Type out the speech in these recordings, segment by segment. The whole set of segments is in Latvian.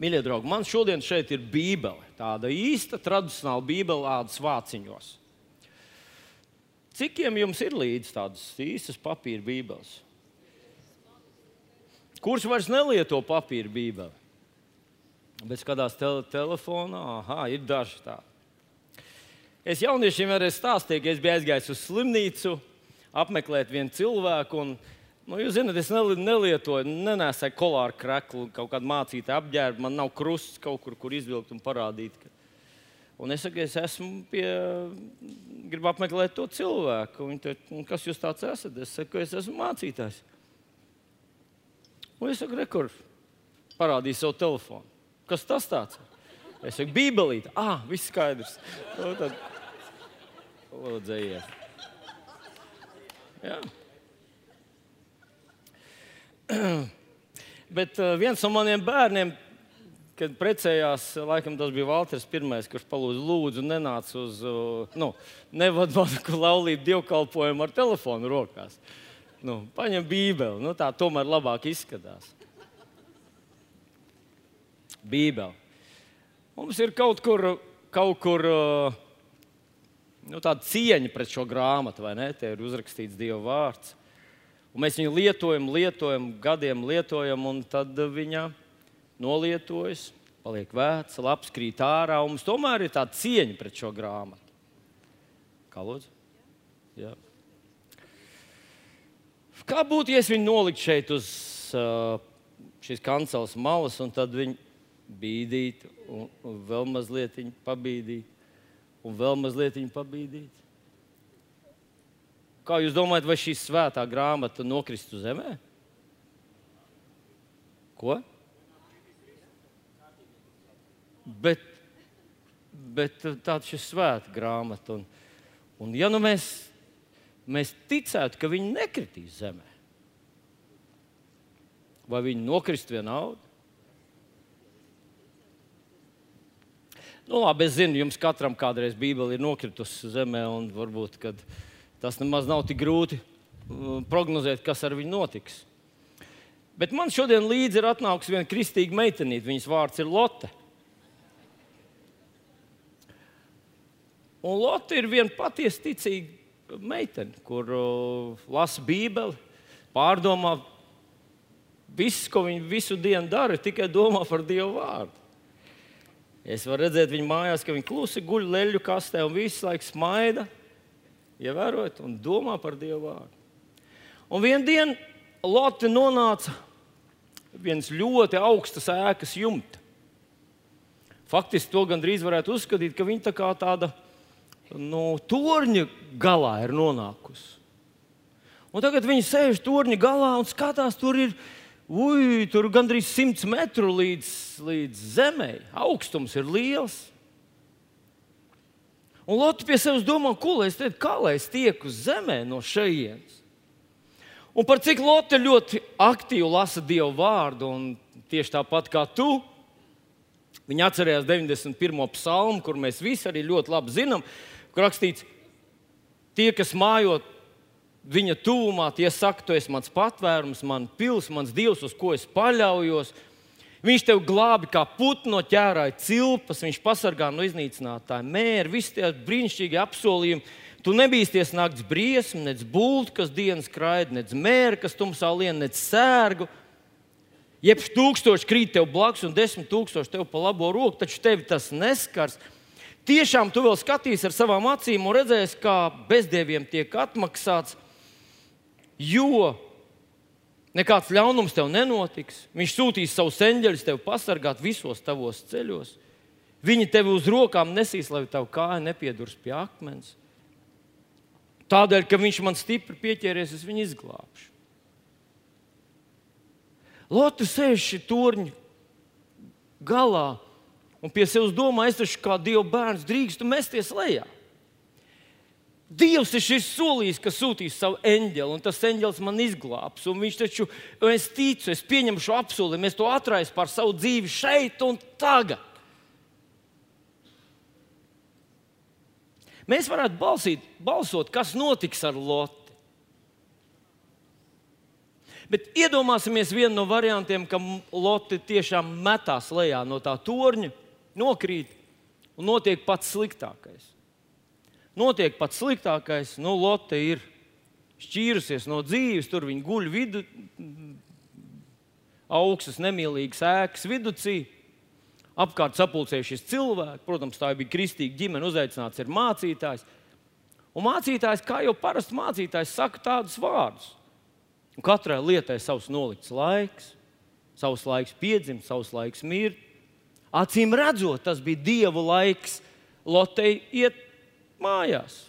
Mīļie draugi, man šodien šeit ir Bībele. Tāda īsta, tradicionāla Bībele, ādas vāciņos. Cikiem jums ir līdzi tādas īstas papīra Bībeles? Kurš vairs nelieto papīra Bībeli? Bet skatās te telefonā, ah, ir daži tādi. Es jauniešiem arī stāstīju, ka es biju aizgājis uz slimnīcu, apmeklēt vienu cilvēku. Un, Nu, jūs zināt, es nelietoju, nenesēju kolāru kreklu, kaut kādu mācītu apģērbu. Man nav krusts kaut kur, kur izvilkt un parādīt. Ka... Un es saku, es esmu pie, gribu apmeklēt to cilvēku. Viņi teica, kas jūs tāds esat? Es saku, es esmu mācītājs. Un es saku, rekur, parādīju savu telefonu. Kas tas tāds? Es saku, bībelīte. Ah, viss skaidrs. Nu, tad... Lūdzu, ejiet. Jā. Bet uh, viens no maniem bērniem, kad precējās, laikam tas bija Valters I, kurš palūdza, lūdzu, nenāca uz, uh, nu, nevadītu laulību dievkalpojumu ar telefonu rokās. Nu, paņem Bībeli, nu, tā tomēr labāk izskatās. Bībeli. Mums ir kaut kur, kaut kur nu, tāda cieņa pret šo grāmatu, vai ne? Te ir uzrakstīts Dieva vārds. Un mēs viņu lietojam, lietojam, gadiem lietojam, un tad viņa nolietojas, paliek veca, labs krīt ārā. Mums tomēr ir tāda cieņa pret šo grāmatu. Kā lūdzu? Jā. Kā būtu, ja es viņu noliktu šeit uz uh, šīs kanceles malas, un tad viņi bīdītu, un, un vēl mazliet pabīdītu, un vēl mazliet pabīdītu? Kā jūs domājat, vai šī svētā grāmata nokristu zemē? Ko? Bet, bet tāda ir svēta grāmata. Un, un ja nu mēs, mēs ticētu, ka viņi nekritīs zemē, vai viņi nokrist vienalga? Nu, labi, es zinu, jums katram kādreiz Bībele ir nokritusi zemē, un varbūt, kad tas nemaz nav tik grūti uh, prognozēt, kas ar viņu notiks. Bet man šodien līdzi ir atnākusi viena kristīga meitenīte. Viņas vārds ir Lotte. Un Lotte ir viena patiesi ticīga meitene, kur uh, lasa Bībeli, pārdomā viss, ko viņa visu dienu dara, tikai domā par Dievu vārdu. Es varu redzēt viņu mājās, ka viņa klusi guļ leļu kastē un visu laiku smaida ievērojot un domā par Dievu vārdu. Un vienā dienā Lotte nonāca viens ļoti augsts ēkas jumts. Faktiski to gandrīz varētu uzskatīt, ka viņa tā kā tāda nu, torņa galā ir nonākusi. Un tagad viņi sēž torņa galā un skatās, tur ir ui, tur gandrīz 100 metru līdz, līdz zemē. Augstums ir liels. Un Lotte pie sevis domā, ko lai es teicu, kā lai es tieku uz zemē no šejienes. Un par cik Lotte ļoti aktīvi lasa Dieva vārdu, un tieši tāpat kā tu, viņa atcerējās 91. psalmu, kur mēs visi arī ļoti labi zinām, kur rakstīts, tie, kas mājot viņa tuvumā, tie saka, tu esi mans patvērums, mans pils, mans dievs, uz ko es paļaujos. Viņš tev glābi kā putnu no ķērāja cilpas, viņš pasargā no iznīcinātāja mēra, visi tie brīnišķīgi apsolījumi. Tu nebīsties naktas briesmu, nec būtu, kas dienas kraida, nec mēra, kas tumsā lien, nec sērgu. Jeb tūkstoši krīt tev blakus un desmit tūkstoši tev pa labo roku, taču tevi tas neskars. Tiešām tu vēl skatīsies ar savām acīm un redzēsi, kā bezdieviem tiek atmaksāts, jo Nekāds ļaunums tev nenotiks. Viņš sūtīs savus eņģeļus tev pasargāt visos tavos ceļos. Viņi tevi uz rokām nesīs, lai tavu kāju nepiedurs pie akmens. Tādēļ, ka viņš man stipri pieķēries, es viņu izglābšu. Lotte sēž šī torņa galā un pie sevis domā, es taču kā Dieva bērns drīkstu mesties lejā. Dievs ir šis solījis, ka sūtīs savu eņģeli, un tas eņģelis man izglābs. Viņš taču, es ticu, es pieņemu šo apsolījumu, es to atraisu par savu dzīvi šeit un tagad. Mēs varētu balsīt, balsot, kas notiks ar Lotu. Bet iedomāsimies vienu no variantiem, ka Lotte tiešām metās lejā no tā torņa, nokrīt un notiek pats sliktākais. Notiek pats sliktākais, nu, Lotte ir šķīrusies no dzīves, tur viņa guļ vidu, augstas, nemīlīgas ēkas vidū. Apkārt sapulcējušies cilvēki, protams, tā bija kristīga ģimene, uzaicināts ir mācītājs. Un mācītājs, kā jau parasti mācītājs, saka tādus vārdus. Un katrai lietai ir savs nolikts laiks, savs laiks piedzimt, savs laiks mirt. Acīm redzot, tas bija dievu laiks Lotei iet mājās.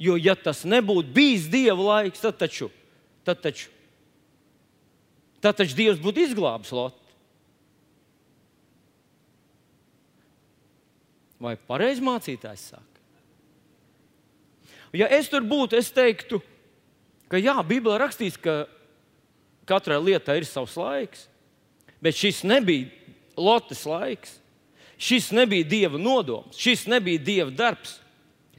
Jo, ja tas nebūtu bijis dievu laiks, tad taču, tad taču, tad taču Dievs būtu izglābis Lotu. Vai pareizi mācītājs saka? Ja es tur būtu, es teiktu, ka jā, Bībelē rakstīts, ka katrai lietai ir savs laiks, bet šis nebija Lotes laiks. Šis nebija Dieva nodoms, šis nebija Dieva darbs.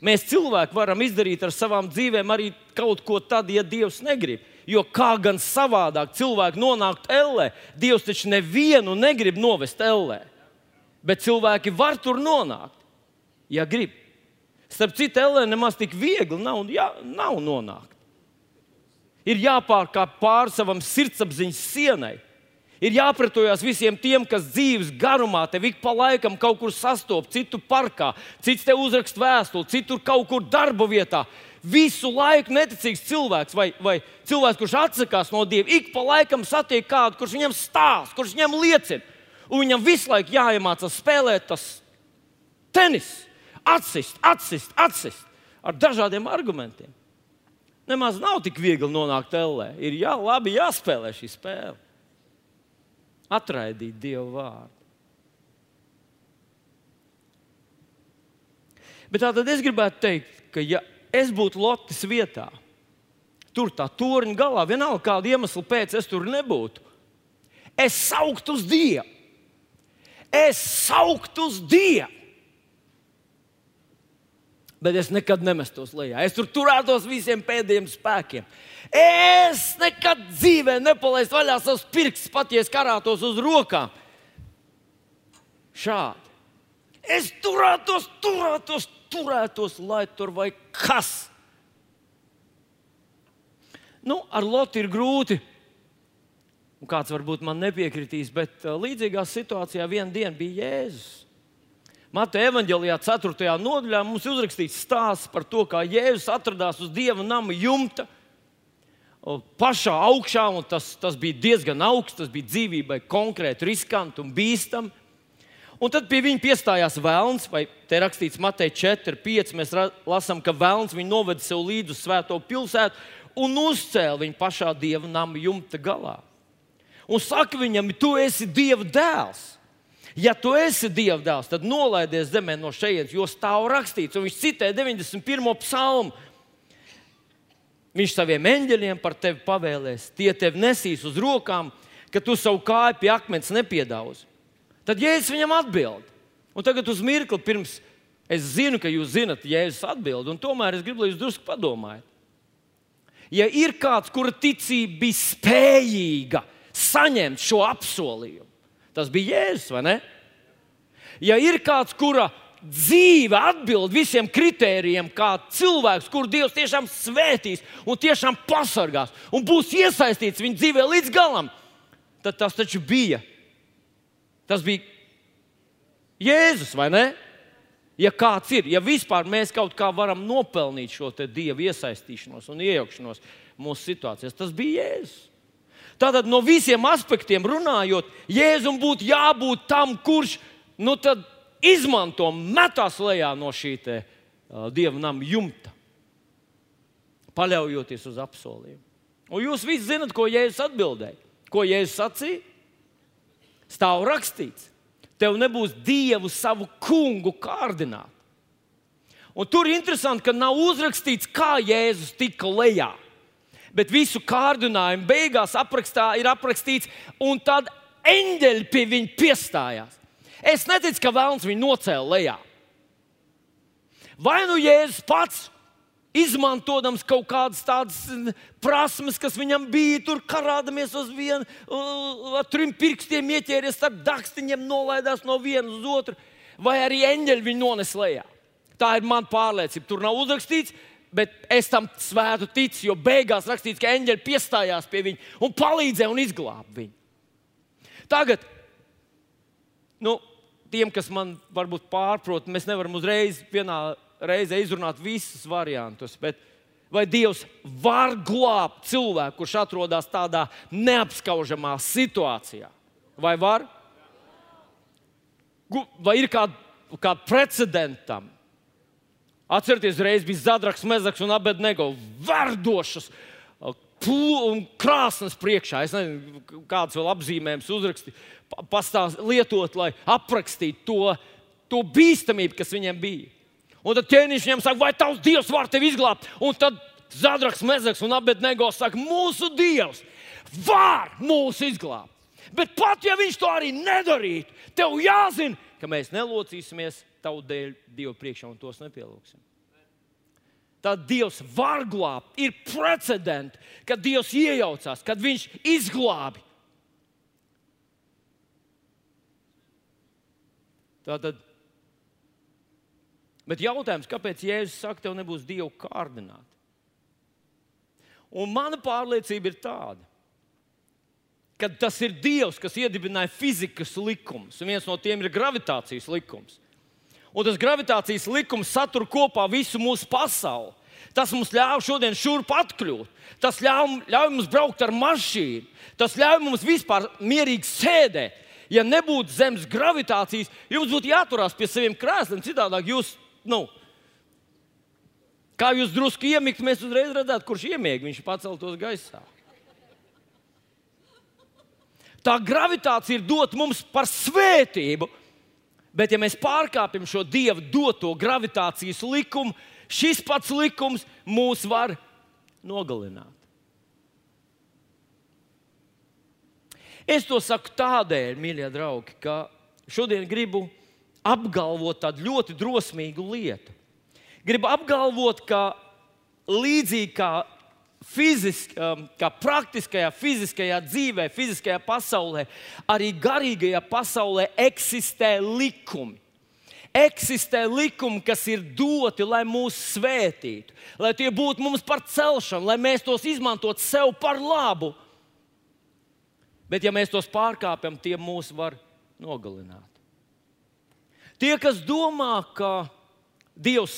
Mēs cilvēki varam izdarīt ar savām dzīvēm arī kaut ko tad, ja Dievs negrib. Jo kā gan savādāk cilvēki nonākt ellē, Dievs taču nevienu negrib novest ellē. Bet cilvēki var tur nonākt, ja grib. Starp citu, ellē nemaz tik viegli nav, jā, nav nonākt. Ir jāpārkāp pāri savam sirdsapziņas sienai. Ir jāpratojas visiem tiem, kas dzīves garumā te ik pa laikam kaut kur sastopas, citu parkā, cits te uzrakst vēstuli, citur kaut kur darba vietā. Visu laiku neticīgs cilvēks vai, vai cilvēks, kurš atsakās no Dieva, ik pa laikam satiek kādu, kurš viņam stāsta, kurš viņam liecina. Un viņam visu laiku jāiemācās spēlēt tas tenis, atsist, atsist, atsist ar dažādiem argumentiem. Nemaz nav tik viegli nonākt LE. Ir jā, labi jāspēlē šī spēle. Atraidīt Dievu vārdu. Bet tā tad es gribētu teikt, ka ja es būtu Lottes vietā, tur tā torņa galā, vienalga kāda iemesla pēc es tur nebūtu, es sauktu uz Dievu. Es sauktu uz Dievu bet es nekad nemestos lejā. Es tur turētos visiem pēdējiem spēkiem. Es nekad dzīvē nepalaistu vaļā savus pirkstus, pat ja es karātos uz rokām. Šādi. Es turētos, turētos, turētos, lai tur vai kas. Nu, ar Lotu ir grūti. Un kāds varbūt man nepiekritīs, bet uh, līdzīgā situācijā vienā dienā bija Jēzus. Mateja evanģēlijā, 4. nodaļā, mums ir uzrakstīts stāsts par to, kā Jēzus atradās uz dieva nama jumta. Pašā augšā, un tas, tas bija diezgan augsts, tas bija dzīvībai konkrēti riskanti un bīstami. Un tad pie viņa piestājās vēlns, vai te rakstīts Mateja 4, 5. Mēs lasām, ka vēlns viņu noveda sev līdzi uz svēto pilsētu un uzcēla viņu pašā dieva nama jumta galā. Un saka viņam, tu esi dieva dēls. Ja tu esi Dieva dēls, tad nolaidies zemē no šejienes, jo stāv rakstīts, un viņš citē 91. psalmu. Viņš saviem eņģeļiem par tevi pavēlēs, tie tevi nesīs uz rokām, ka tu savu kāju pie akmens nepiedauzi. Tad Jēzus viņam atbild. Un tagad uz mirkli pirms es zinu, ka jūs zinat, Jēzus atbild, un tomēr es gribu, lai jūs drusku padomājat. Ja ir kāds, kura ticība bija spējīga saņemt šo apsolījumu, Tas bija Jēzus, vai ne? Ja ir kāds, kura dzīve atbild visiem kritērijiem, kā cilvēks, kuru Dievs tiešām svētīs un tiešām pasargās un būs iesaistīts viņa dzīvē līdz galam, tad tas taču bija. Tas bija Jēzus, vai ne? Ja kāds ir, ja vispār mēs kaut kā varam nopelnīt šo dievu iesaistīšanos un iejaukšanos mūsu situācijās, tas bija Jēzus. Tātad no visiem aspektiem runājot, Jēzum būtu jābūt tam, kurš nu, izmanto, metās lejā no šī te, uh, dieva nama jumta, paļaujoties uz apsolījumu. Un jūs visi zinat, ko Jēzus atbildēja. Ko Jēzus sacīja? Stāv rakstīts, tev nebūs dievu savu kungu kārdināt. Un tur ir interesanti, ka nav uzrakstīts, kā Jēzus tika lejā bet visu kārdinājumu beigās aprakstā ir aprakstīts, un tad eņģeļi pie viņa piestājās. Es neticu, ka vēlams viņu nocēla lejā. Vai nu Jēzus pats, izmantojams kaut kādas tādas prasmes, kas viņam bija. Tur karādamies uz vienu, ar trim pirkstiem ieķēries starp dakstiņiem, nolaidās no viena uz otru, vai arī eņģeļi viņu nones lejā. Tā ir mana pārliecība. Tur nav uzrakstīts, bet es tam svētu ticu, jo beigās rakstīts, ka eņģeļi piestājās pie viņa un palīdzēja un izglāba viņu. Tagad, nu, tiem, kas man varbūt pārprot, mēs nevaram uzreiz vienā reizē izrunāt visus variantus. Vai Dievs var glābt cilvēku, kurš atrodas tādā neapskaužamā situācijā? Vai var? Vai ir kāda kā precedentam? Atcerieties, reiz bija Zadraks, Mezaks un Abednego verdošas un krāsnes priekšā. Es nezinu, kādas vēl apzīmējumus uzrakstīt, pastāstīt, lietot, lai aprakstītu to, to bīstamību, kas viņiem bija. Un tad ķēniņš viņam saka, vai tavs dievs var tevi izglābt? Un tad Zadraks, Mezaks un Abednego saka, mūsu dievs var mūs izglābt. Bet pat ja viņš to arī nedarītu, tev jāzina, ka mēs nelocīsimies tavu dēļ Dieva priekšā un tos nepielūgsim. Tad Dievs var glābt. Ir precedenti, kad Dievs iejaucās, kad Viņš izglābi. Tātad Bet jautājums, kāpēc Jēzus saka, tev nebūs dievu kārdināt? Un mana pārliecība ir tāda, ka tas ir Dievs, kas iedibināja fizikas likumus. Viens no tiem ir gravitācijas likums. Un tas gravitācijas likums satur kopā visu mūsu pasauli. Tas mums ļauj šodien šurp atkļūt. Tas ļauj, ļauj mums braukt ar mašīnu. Tas ļauj mums vispār mierīgi sēdēt. Ja nebūtu zemes gravitācijas, jums būtu jāturās pie saviem krēsliem. Citādi jūs nu, kā jūs drusku iemigt, mēs uzreiz redzētu, kurš iemiega. Viņš paceltos gaisā. Tā gravitācija ir dota mums par svētību, bet ja mēs pārkāpjam šo dieva doto gravitācijas likumu, šis pats likums mūs var nogalināt. Es to saku tādēļ, mīļie draugi, ka šodien gribu apgalvot tādu ļoti drosmīgu lietu. Gribu apgalvot, ka līdzīgi kā, fizisk, um, praktiskajā, fiziskajā dzīvē, fiziskajā pasaulē, arī garīgajā pasaulē eksistē likumi. Eksistē likumi, kas ir doti, lai mūs svētītu, lai tie būtu mums par celšanu, lai mēs tos izmantotu sev par labu. Bet, ja mēs tos pārkāpjam, tie mūs var nogalināt. Tie, kas domā, ka Dievs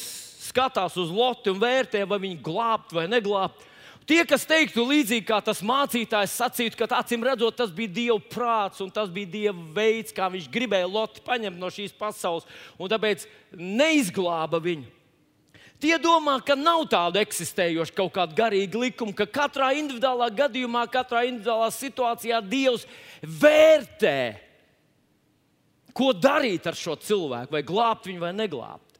skatās uz Lotu un vērtē, vai viņu glābt vai neglābt, tie, kas teiktu līdzīgi kā tas mācītājs, sacītu, ka acīm redzot, tas bija Dieva prāts un tas bija Dieva veids, kā viņš gribēja Lotu paņemt no šīs pasaules, un tāpēc neizglāba viņu. Tie domā, ka nav tāda eksistējoša kaut kāda garīga likuma, ka katrā individuālā gadījumā, katrā individuālā situācijā Dievs vērtē Ko darīt ar šo cilvēku? Vai glābt viņu vai neglābt?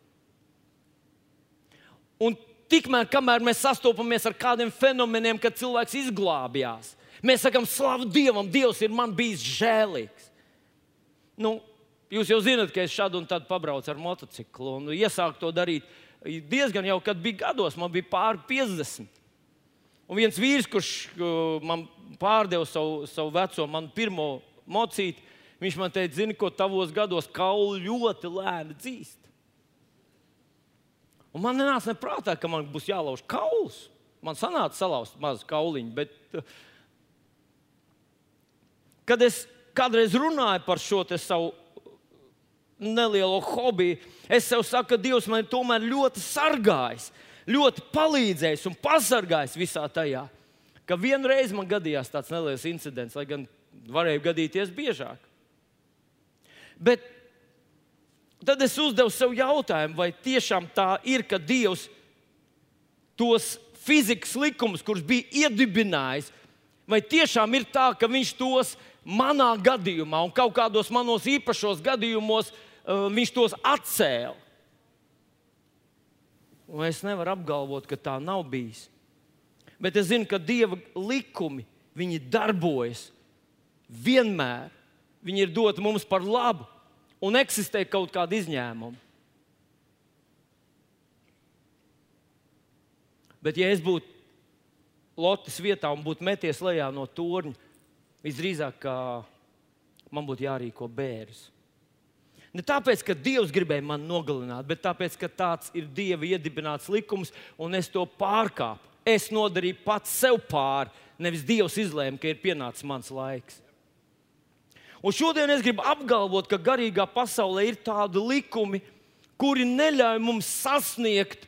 Un tikmēr, kamēr mēs sastopamies ar kādiem fenomeniem, kad cilvēks izglābjās, mēs sakām, slavu Dievam, Dievs ir man bijis žēlīgs. Nu, jūs jau zināt, ka es šādu un tādu pabraucu ar motociklu un iesāku to darīt diezgan jau, kad bija gados, man bija pāri 50. Un viens vīrs, kurš uh, man pārdeva savu, savu veco, manu pirmo mocīti, Viņš man teica, zini, ko tavos gados kauli ļoti lēni dzīst. Un man nenāca neprātā, ka man būs jālauž kauls. Man sanāca salauzt mazu kauliņu, bet uh, kad es kādreiz runāju par šo savu nelielo hobiju, es sev saku, ka Dievs man tomēr ļoti sargājis, ļoti palīdzējis un pasargājis visā tajā. Ka vienreiz man gadījās tāds neliels incidents, lai gan varēja gadīties biežāk. Bet tad es uzdevu sev jautājumu, vai tiešām tā ir, ka Dievs tos fizikas likumus, kurus bija iedibinājis, vai tiešām ir tā, ka Viņš tos manā gadījumā un kaut kādos manos īpašos gadījumos uh, Viņš tos atcēla. Un es nevaru apgalvot, ka tā nav bijis. Bet es zinu, ka Dieva likumi darbojas vienmēr viņi ir doti mums par labu, un eksistē kaut kāda izņēmuma. Bet, ja es būtu Lottes vietā un būtu meties lejā no torņa, visdrīzāk man būtu jārīko bērns. Ne tāpēc, ka Dievs gribēja mani nogalināt, bet tāpēc, ka tāds ir Dieva iedibināts likums, un es to pārkāpu. Es nodarīju pats sev pāri, nevis Dievs izlēma, ka ir pienācis mans laiks. Un šodien es gribu apgalvot, ka garīgā pasaulē ir tādi likumi, kuri neļauj mums sasniegt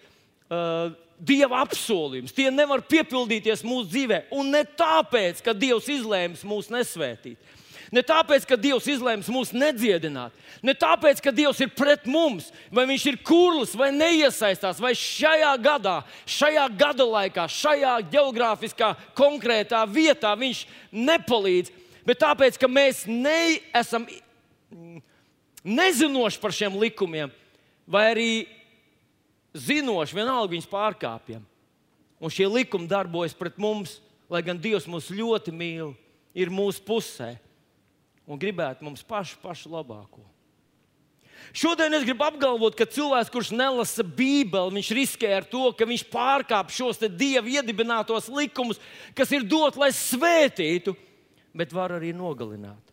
uh, Dieva apsolījumus. Tie nevar piepildīties mūsu dzīvē. Un ne tāpēc, ka Dievs izlēms mūs nesvētīt. Ne tāpēc, ka Dievs izlēms mūs nedziedināt, ne tāpēc, ka Dievs ir pret mums, vai Viņš ir kurls, vai neiesaistās, vai šajā gadā, šajā gada laikā, šajā geogrāfiskā konkrētā vietā Viņš nepalīdz bet tāpēc, ka mēs neesam nezinoši par šiem likumiem, vai arī zinoši, vienalga viņus pārkāpjam. Un šie likumi darbojas pret mums, lai gan Dievs mūs ļoti mīl, ir mūsu pusē un gribētu mums pašu, pašu labāko. Šodien es gribu apgalvot, ka cilvēks, kurš nelasa Bībeli, viņš riskē ar to, ka viņš pārkāp šos dievu iedibinātos likumus, kas ir doti, lai svētītu bet var arī nogalināt.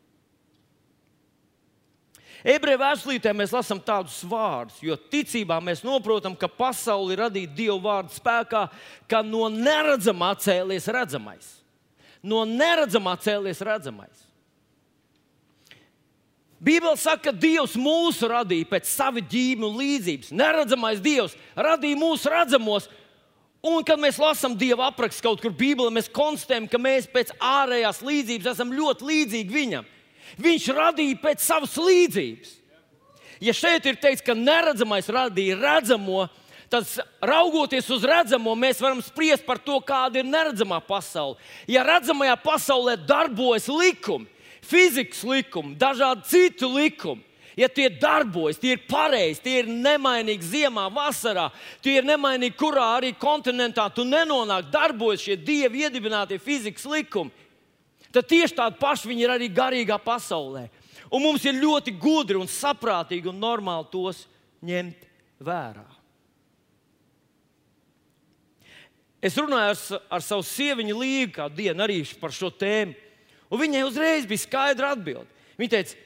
Ebreju vēstulītē mēs lasām tādus vārdus, jo ticībā mēs saprotam, ka pasauli radīja Dieva vārdu spēkā, ka no neredzamā cēlies redzamais. No neredzamā cēlies redzamais. Bībeli saka, ka Dievs mūsu radīja pēc sava ģīmija un līdzības. Neredzamais Dievs radīja mūsu redzamos, Un, kad mēs lasām Dieva aprakstu kaut kur Bībelē, mēs konstatējam, ka mēs pēc ārējās līdzības esam ļoti līdzīgi viņam. Viņš radīja pēc savas līdzības. Ja šeit ir teikts, ka neredzamais radīja redzamo, tad raugoties uz redzamo, mēs varam spriest par to, kāda ir neredzamā pasaule. Ja redzamajā pasaulē darbojas likumi, fizikas likumi, dažādi citu likumi, Ja tie darbojas, tie ir pareizi, tie ir nemainīgi ziemā, vasarā, tie ir nemainīgi, kurā arī kontinentā tu nenonāc, darbojas šie dievi iedibinātie fizikas likumi, tad tieši tādi paši viņi ir arī garīgā pasaulē. Un mums ir ļoti gudri un saprātīgi un normāli tos ņemt vērā. Es runāju ar, ar savu sieviņu Līgu kādu dienu arī par šo tēmu, un viņai uzreiz bija skaidra atbilde. Viņa teica,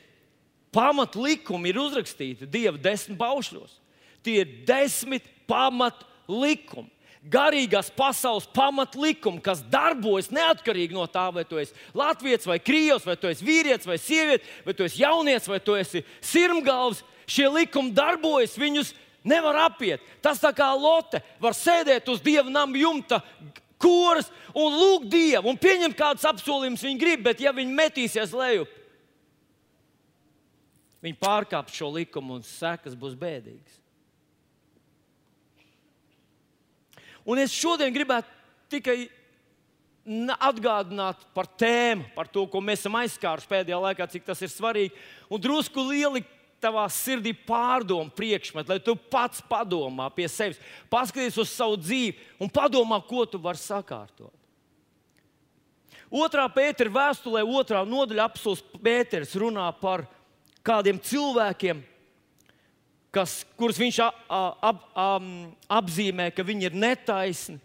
pamatlikumi ir uzrakstīti Dieva desmit paušļos. Tie ir desmit pamatlikumi. Garīgās pasaules pamatlikumi, kas darbojas neatkarīgi no tā, vai tu esi latviečs, vai krīvs, vai tu esi vīrietis, vai sieviete, vai tu esi jaunietis, vai tu esi sirmgalvs. Šie likumi darbojas, viņus nevar apiet. Tas tā kā lote var sēdēt uz dieva nama jumta, kuras un lūgt dievu un pieņemt kādus apsolījumus viņi grib, bet ja viņi metīsies lejup, Viņi pārkāps šo likumu un sekas būs bēdīgas. Un es šodien gribētu tikai atgādināt par tēmu, par to, ko mēs esam aizskāruši pēdējā laikā, cik tas ir svarīgi. Un drusku lieli tavā sirdī pārdomu priekšmetu, lai tu pats padomā pie sevis, paskaties uz savu dzīvi un padomā, ko tu vari sakārtot. Otrā pētera vēstulē, otrā nodaļa apelsīns Pēters runā par kādiem cilvēkiem, kas, kurus viņš ap, ap, ap, apzīmē, ka viņi ir netaisni.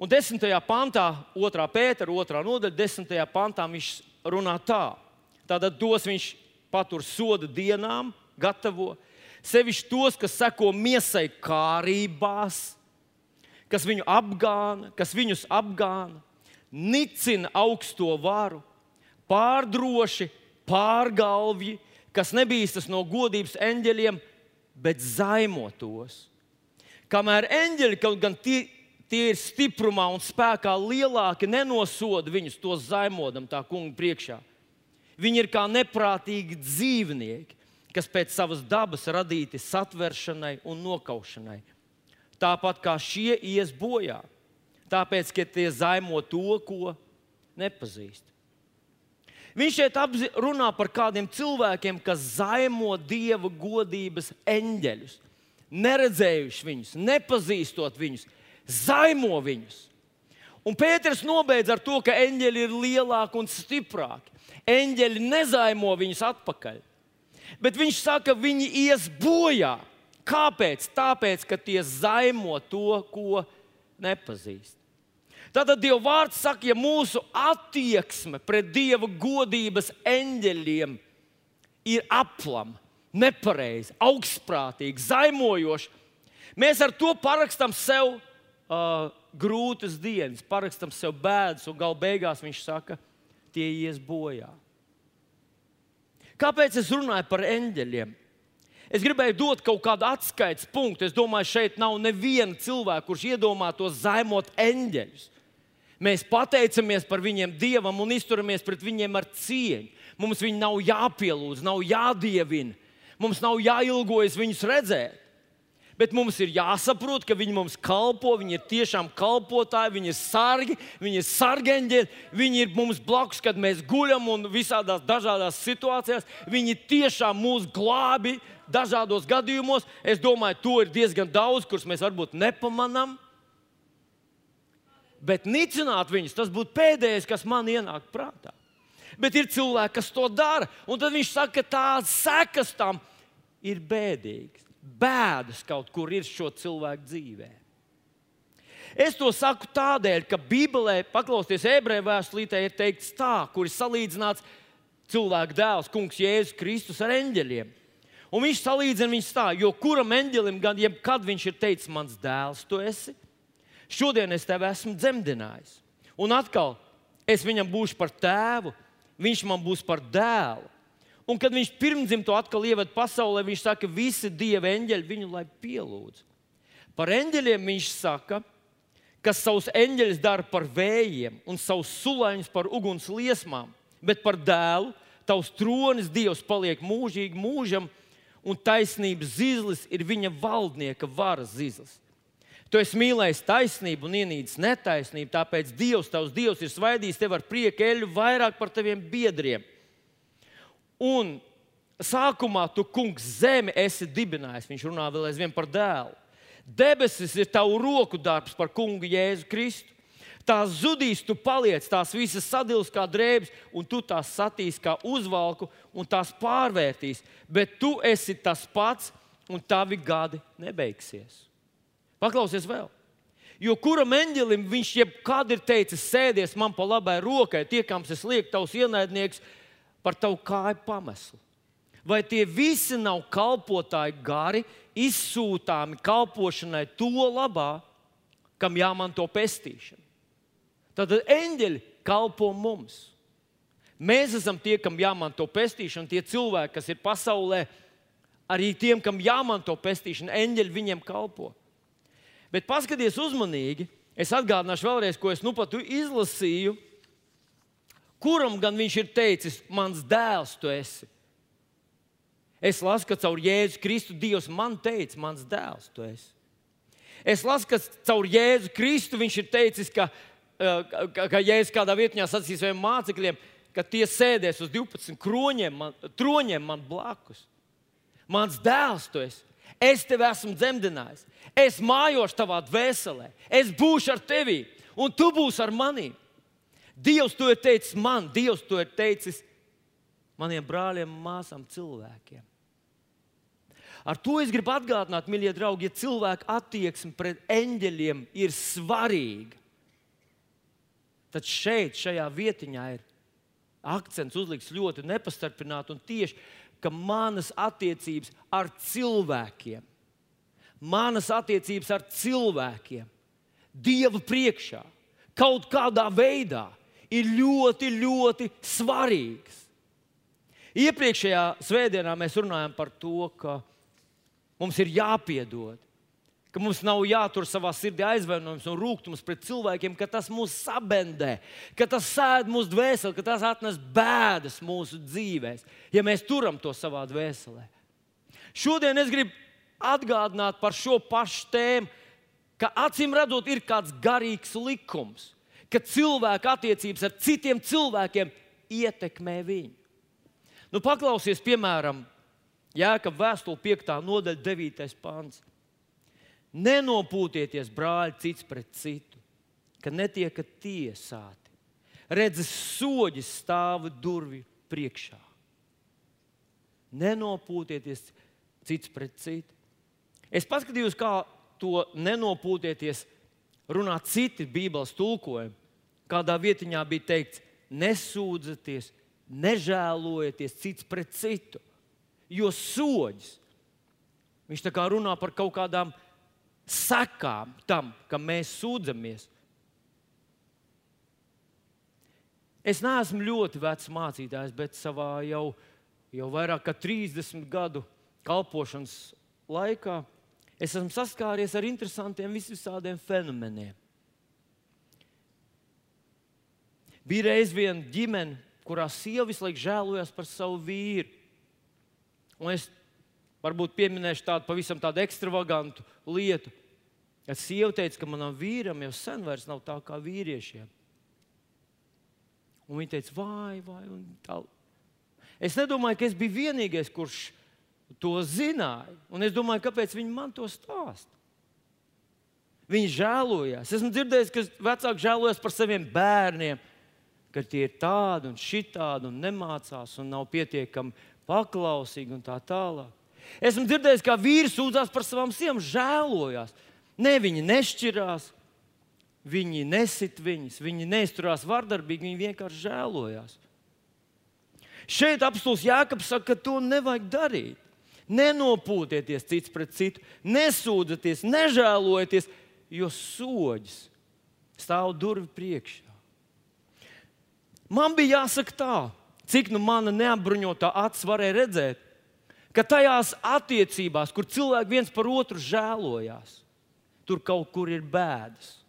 Un 10. pantā, 2. pētera, 2. nodaļa, 10. pantā viņš runā tā. Tātad tos viņš patur soda dienām, gatavo sevišķi tos, kas seko miesai kārībās, kas viņu apgāna, kas viņus apgāna, nicina augsto varu, pārdroši, pārgalvji, kas nebīstas no godības eņģeļiem, bet zaimo tos. Kamēr eņģeļi kaut gan tie, tie ir stiprumā un spēkā lielāki, nenosoda viņus to zaimodam tā kunga priekšā. Viņi ir kā neprātīgi dzīvnieki, kas pēc savas dabas radīti satveršanai un nokaušanai. Tāpat kā šie ies bojā, tāpēc, ka tie zaimo to, ko nepazīst. Viņš šeit runā par kādiem cilvēkiem, kas zaimo dieva godības eņģeļus, neredzējuši viņus, nepazīstot viņus, zaimo viņus. Un Pēters nobeidz ar to, ka eņģeļi ir lielāki un stiprāki. Eņģeļi nezaimo viņus atpakaļ. Bet viņš saka, ka viņi ies bojā. Kāpēc? Tāpēc, ka tie zaimo to, ko nepazīst. Tātad Dieva vārds saka, ja mūsu attieksme pret Dieva godības eņģeļiem ir aplama, nepareiza, augstprātīga, zaimojoša, mēs ar to parakstam sev uh, grūtas dienas, parakstam sev bēdas, un gala beigās viņš saka, tie ies bojā. Kāpēc es runāju par eņģeļiem? Es gribēju dot kaut kādu atskaites punktu. Es domāju, šeit nav neviena cilvēka, kurš iedomātos zaimot eņģeļus. Mēs pateicamies par viņiem dievam un izturamies pret viņiem ar cieņu. Mums viņi nav jāpielūdz, nav jādievina. Mums nav jāilgojas viņus redzēt. Bet mums ir jāsaprot, ka viņi mums kalpo, viņi ir tiešām kalpotāji, viņi ir sargi, viņi ir sargeņģeļi, viņi ir mums blakus, kad mēs guļam un visādās dažādās situācijās. Viņi tiešām mūs glābi dažādos gadījumos. Es domāju, to ir diezgan daudz, kurus mēs varbūt nepamanām. Bet nicināt viņus, tas būtu pēdējais, kas man ienāk prātā. Bet ir cilvēki, kas to dara, un tad viņš saka, ka tās sekas tam ir bēdīgas. Bēdas kaut kur ir šo cilvēku dzīvē. Es to saku tādēļ, ka Bībelē, paklausieties, ebreju vēstulītē, ir teikts tā, kur ir salīdzināts cilvēka dēls, kungs Jēzus Kristus ar eņģeļiem. Un viņš salīdzina viņus tā, jo kuram eņģelim gan jebkad viņš ir teicis, mans dēls, tu esi, šodien es tevi esmu dzemdinājis. Un atkal, es viņam būšu par tēvu, viņš man būs par dēlu. Un kad viņš pirmdzimto atkal ievada pasaulē, viņš saka, visi dieva eņģeļi viņu lai pielūdz. Par eņģeļiem viņš saka, kas savus eņģeļus dara par vējiem un savus sulaiņus par uguns liesmām, bet par dēlu tavs tronis Dievs paliek mūžīgi mūžam, un taisnības zizlis ir viņa valdnieka varas zizlis. Tu esi mīlējis taisnību un ienīdis netaisnību, tāpēc Dievs, tavs Dievs, ir svaidījis tevi ar prieku eļu vairāk par taviem biedriem. Un sākumā tu, kungs, zemi esi dibinājis. Viņš runā vēl aizvien par dēlu. Debesis ir tavu roku darbs par kungu Jēzu Kristu. Tās zudīs, tu paliec, tās visas sadils kā drēbes, un tu tās satīs kā uzvalku, un tās pārvērtīs. Bet tu esi tas pats, un tavi gadi nebeigsies. Paklausies vēl. Jo kuram eņģelim viņš jebkad ir teicis, sēdies man pa labai rokai, tiekams es lieku tavs ienaidnieks par tavu kāju pameslu. Vai tie visi nav kalpotāji gari, izsūtāmi kalpošanai to labā, kam jāmanto pestīšana? Tad eņģeļi kalpo mums. Mēs esam tie, kam jāmanto pestīšana, tie cilvēki, kas ir pasaulē, arī tiem, kam jāmanto pestīšana, eņģeļi viņiem kalpo. Bet paskatieties uzmanīgi, es atgādināšu vēlreiz, ko es nu pat izlasīju. Kuram gan viņš ir teicis, mans dēls, tu esi? Es lasu, ka caur Jēzu Kristu Dievs man teica, mans dēls, tu esi. Es lasu, ka caur Jēzu Kristu viņš ir teicis, ka, eh, ka, ka Jēzus kādā vietā sacīs saviem mācekļiem, ka tie sēdēs uz 12 kroņiem, man, troņiem man blakus. Mans dēls, tu esi. Es tevi esmu dzemdinājis. Es mājošu tavā dvēselē. Es būšu ar tevi, un tu būsi ar mani. Dievs to ir teicis man, Dievs to ir teicis maniem brāļiem, māsām, cilvēkiem. Ar to es gribu atgādināt, mīļie draugi, ja cilvēka attieksme pret eņģeļiem ir svarīga, tad šeit, šajā vietiņā, ir akcents uzlikts ļoti nepastarpināti un tieši ka manas attiecības ar cilvēkiem, manas attiecības ar cilvēkiem, Dieva priekšā, kaut kādā veidā ir ļoti, ļoti svarīgas. Iepriekšējā svētdienā mēs runājam par to, ka mums ir jāpiedod ka mums nav jātur savā sirdī aizvainojums un rūkums pret cilvēkiem, ka tas mūs sabendē, ka tas sēž mūsu dvēselē, ka tas atnes bēdas mūsu dzīvēm, ja mēs turam to savā dvēselē. Šodien es gribu atgādināt par šo pašu tēmu, ka acīm redzot, ir kāds garīgs likums, ka cilvēka attiecības ar citiem cilvēkiem ietekmē viņu. Nu, paklausies, piemēram, Jēkab vēstule 5. nodaļa, 9. pāns. Nenopūtieties, brāļi, cits pret citu, ka netiekat tiesāti. Redzes, soļi stāv durvju priekšā. Nenopūtieties cits pret citu. Es paskatījos, kā to nenopūtieties runā citi Bībeles tulkojumi. Kādā vietiņā bija teikts, nesūdzieties, nežēlojieties cits pret citu, jo soļus. Viņš tā kā runā par kaut kādām sekām tam, ka mēs sūdzamies. Es neesmu ļoti vecs mācītājs, bet savā jau, jau vairāk kā 30 gadu kalpošanas laikā es esmu saskāries ar interesantiem visādiem fenomeniem. Bija reiz viena ģimene, kurā sieva visu laiku žēlojās par savu vīru. Un es varbūt pieminēšu tādu pavisam tādu ekstravagantu lietu. Kad sieva teica, ka manam vīram jau sen vairs nav tā kā vīriešiem. Un viņa teica, vai, vai, un tā. Es nedomāju, ka es biju vienīgais, kurš to zināja. Un es domāju, kāpēc viņi man to stāsta. Viņi žēlojās. Esmu dzirdējis, ka vecāki žēlojas par saviem bērniem, ka tie ir tādi un šitādi un nemācās un nav pietiekami paklausīgi un tā tālāk. Esmu dzirdējis, kā vīrs sūdzās par savām sievām, žēlojās. Ne, viņi nešķirās, Viņi nesit viņus, viņi neizturās vardarbīgi, viņi vienkārši žēlojās. Šeit apstults Jānis saka, ka to nevajag darīt. Nenopūtieties cits pret citu, nesūdzieties, nežēlojieties, jo soļus stāv durvju priekšā. Man bija jāsaka tā, cik nu mana neapbruņotā acis varēja redzēt, ka tajās attiecībās, kur cilvēki viens par otru žēlojās, tur kaut kur ir bēdas.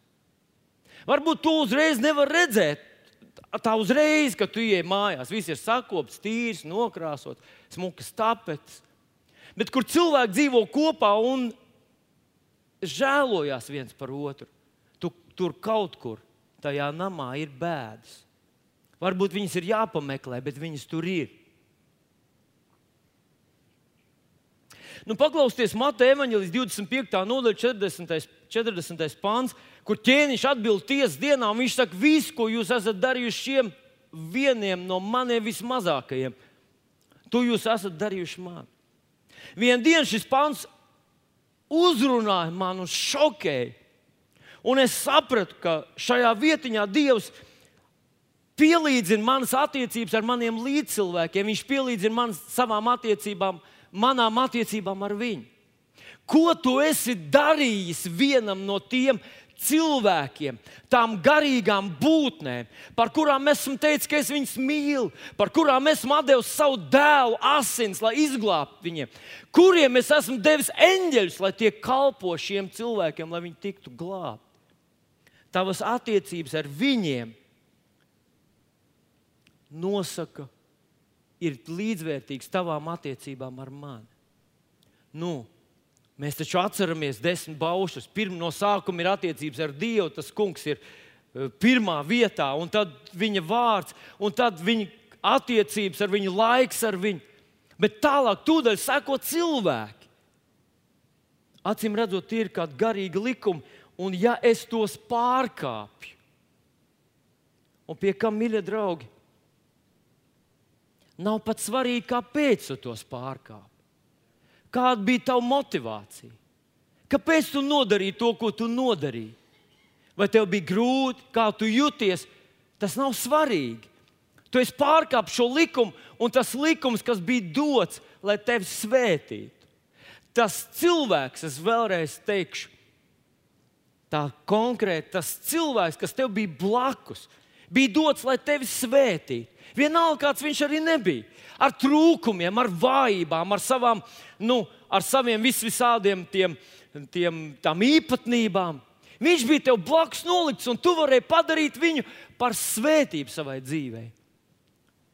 Varbūt tu uzreiz nevari redzēt. Tā uzreiz, kad tu ienāc mājās, viss ir sakopts, tīrs, nokrāsots, smukas tapetes. Bet kur cilvēki dzīvo kopā un žēlojas viens par otru, tu, tur kaut kur tajā namā ir bēdas. Varbūt viņas ir jāpameklē, bet viņas tur ir. Nu, paklausieties, Mateja evanģēlijas 25. nodaļa, 40. 40. pāns, kur ķēniņš atbild tiesas dienā. Viņš saka, visu, ko jūs esat darījuši šiem vieniem no maniem vismazākajiem, to jūs esat darījuši man. Vienā dienā šis pāns uzrunāja man un šokēja. Un es sapratu, ka šajā vietiņā Dievs pielīdzina manas attiecības ar maniem līdzcilvēkiem. Viņš pielīdzina man savām attiecībām manām attiecībām ar viņu. Ko tu esi darījis vienam no tiem cilvēkiem, tām garīgām būtnēm, par kurām esmu teicis, ka es viņus mīlu, par kurām esmu devis savu dēlu asins, lai izglābtu viņiem, kuriem es esmu devis eņģeļus, lai tie kalpo šiem cilvēkiem, lai viņi tiktu glābti. Tavas attiecības ar viņiem nosaka ir līdzvērtīgs tavām attiecībām ar mani. Nu, mēs taču atceramies desmit baušus. Pirmā no sākuma ir attiecības ar Dievu. Tas kungs ir eh, pirmā vietā, un tad viņa vārds, un tad viņa attiecības ar viņu, laiks ar viņu. Bet tālāk, tūdaļ seko cilvēki. Acīm redzot, ir kādi garīgi likumi, un ja es tos pārkāpju, un pie kam, mīļie draugi, Nav pat svarīgi, kāpēc tu tos pārkāpi. Kāda bija tava motivācija? Kāpēc tu nodarīji to, ko tu nodarīji? Vai tev bija grūti, kā tu jūties? Tas nav svarīgi. Tu esi pārkāpis šo likumu, un tas likums, kas bija dots, lai tevi svētītu. Tas cilvēks, es vēlreiz teikšu, tā konkrēti, tas cilvēks, kas tev bija blakus, bija dots, lai tevi svētītu. Vienalga, kāds viņš arī nebija. Ar trūkumiem, ar vājībām, ar, savām, nu, ar saviem vis visādiem tiem, tiem, īpatnībām. Viņš bija tev blakus nolikts, un tu vari padarīt viņu par svētību savai dzīvei.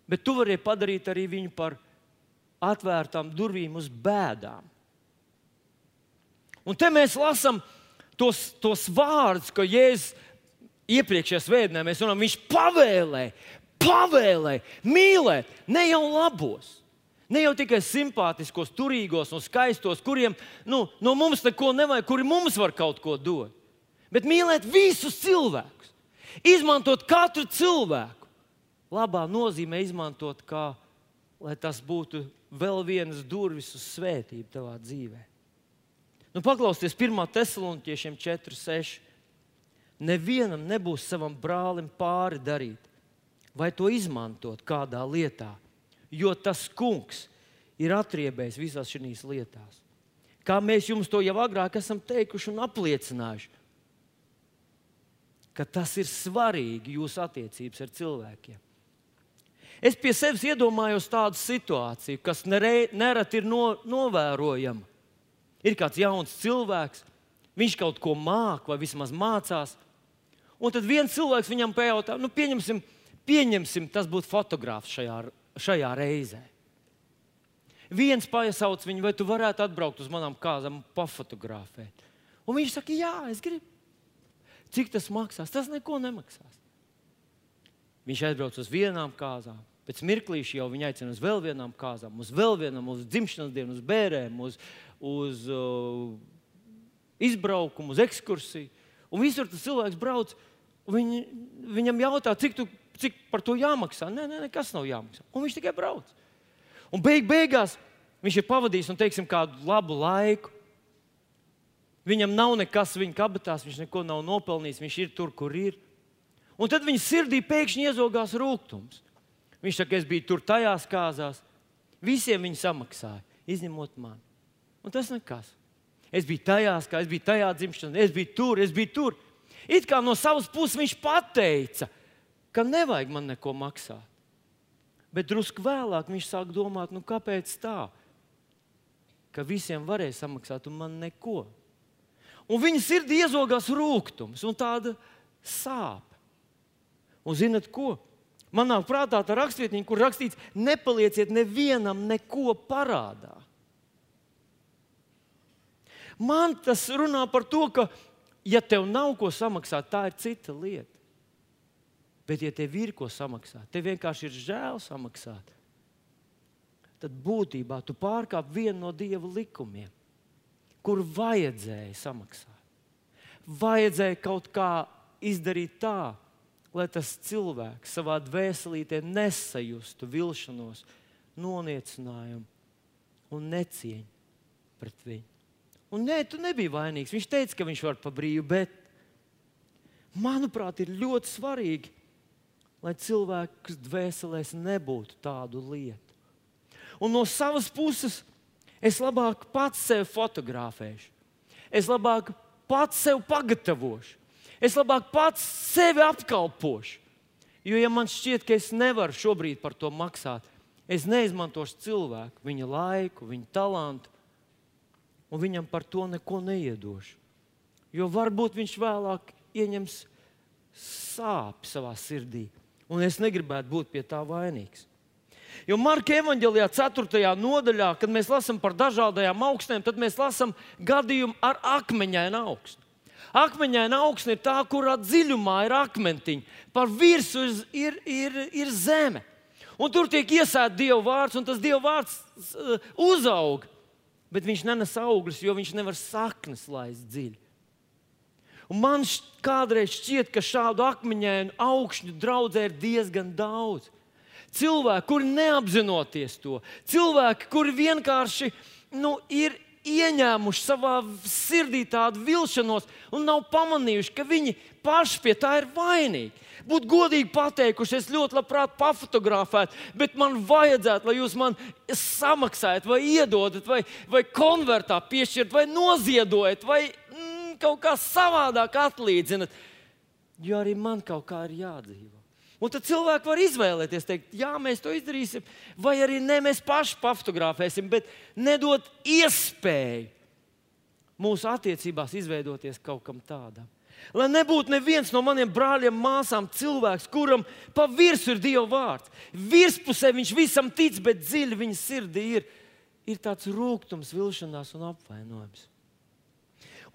Bet tu vari padarīt arī viņu par atvērtām durvīm uz bēdām. Un te mēs lasām tos, tos vārdus, ko Jēzus iepriekšējā svētdienā mēs runājam, viņš pavēlēja, pavēlēja mīlēt ne jau labos. Ne jau tikai simpātiskos, turīgos un skaistos, kuriem nu, no mums neko nevajag, kuri mums var kaut ko dot. Bet mīlēt visus cilvēkus, izmantot katru cilvēku. Labā nozīmē izmantot, kā, lai tas būtu vēl vienas durvis uz svētību tavā dzīvē. Nu, paklausieties, 1. Thessaloniķiešiem 4, 6. Nevienam nebūs savam brālim pāri darīt, vai to izmantot kādā lietā, jo tas kungs ir atriebējis visās šīs lietās. Kā mēs jums to jau agrāk esam teikuši un apliecinājuši, ka tas ir svarīgi jūsu attiecības ar cilvēkiem. Es pie sevis iedomājos tādu situāciju, kas nereti ir no, novērojama. Ir kāds jauns cilvēks, viņš kaut ko māca vai vismaz mācās. Un tad viens cilvēks viņam pajautā, nu, pieņemsim, pieņemsim tas būtu fotogrāfs šajā, šajā reizē. Viens pasauc viņu, vai tu varētu atbraukt uz manām kāzām un pafotografēt. Un viņš saka, jā, es gribu. Cik tas maksās? Tas neko nemaksās. Viņš aizbrauc uz vienām kāzām, pēc mirklīša jau viņa aicina uz vēl vienām kāzām, uz vēl vienām, uz dzimšanas dienu, uz bērēm, uz, uz uh, izbraukumu, uz ekskursiju. Un visur tas cilvēks brauc. Viņ, viņam jautā, cik, tu, cik par to jāmaksā. Nē, nē, nekas nav jāmaksā. Un viņš tikai brauc. Un beig, beigās viņš ir pavadījis un, teiksim, kādu labu laiku. Viņam nav nekas viņa kabatās, viņš neko nav nopelnījis, viņš ir tur, kur ir. Un tad viņa sirdī pēkšņi iezogās rūkums. Viņš saka, es biju tur tajās kāzās, visiem viņi samaksāja, izņemot mani. Un tas nekas. Es biju tajās, kā es biju tajā dzimšanā, es biju tur, es biju tur. It kā no savas puses viņš pateica, ka nevajag man neko maksāt. Bet drusku vēlāk viņš sāk domāt, nu kāpēc tā? Ka visiem varēja samaksāt, un man neko. Un viņa sirdī iezogās rūkums un tāda sāpe. Un zinat ko? Man nāk prātā tā rakstvietiņa, kur rakstīts, nepalieciet nevienam neko parādā. Man tas runā par to, ka, ja tev nav ko samaksāt, tā ir cita lieta. Bet, ja tev ir ko samaksāt, tev vienkārši ir žēl samaksāt, tad būtībā tu pārkāp vienu no dieva likumiem, kur vajadzēja samaksāt. Vajadzēja kaut kā izdarīt tā, lai tas cilvēks savā dvēselītē nesajustu vilšanos, noniecinājumu un necieņu pret viņu. Un nē, tu nebija vainīgs. Viņš teica, ka viņš var pa brīvu, bet manuprāt, ir ļoti svarīgi, lai cilvēks dvēselēs nebūtu tādu lietu. Un no savas puses es labāk pats sevi fotografēšu. Es labāk pats sevi pagatavošu. Es labāk pats sevi apkalpošu. Jo, ja man šķiet, ka es nevaru šobrīd par to maksāt, es neizmantošu cilvēku, viņa laiku, viņa talantu, un viņam par to neko neiedošu. Jo varbūt viņš vēlāk ieņems sāpes savā sirdī, un es negribētu būt pie tā vainīgs. Jo Marka evanģēlijā, 4. nodaļā, kad mēs lasām par dažādām augstnēm, tad mēs lasām gadījumu ar akmeņainu augstu. Akmeņaina augsne ir tā, kurā dziļumā ir akmentiņi, par virsmu ir, ir, ir zeme. Un tur tiek iesēta Dieva vārds, un tas Dieva vārds uh, uzaug bet viņš nenes augļus, jo viņš nevar saknes laist dziļi. Un man kādreiz šķiet, ka šādu akmeņainu augšņu draudzē ir diezgan daudz. Cilvēki, kuri neapzinoties to, cilvēki, kuri vienkārši nu, ir ieņēmuši savā sirdī tādu vilšanos un nav pamanījuši, ka viņi paši pie tā ir vainīgi. Būtu godīgi pateikuši, es ļoti labprāt pafotografētu, bet man vajadzētu, lai jūs man samaksājat, vai iedodat, vai, vai konvertā piešķirat, vai noziedojat, vai mm, kaut kā savādāk atlīdzinat. Jo arī man kaut kā ir jādzīvo. Un tad cilvēki var izvēlēties, teikt, jā, mēs to izdarīsim, vai arī ne, mēs paši pafotografēsim, bet nedot iespēju mūsu attiecībās izveidoties kaut kam tādam. Lai nebūtu neviens no maniem brāļiem, māsām, cilvēks, kuram pa virsmu ir Dieva vārds. Virspusē viņš visam tic, bet dziļi viņa sirdī ir, ir tāds rūkums, vilšanās un apvainojums.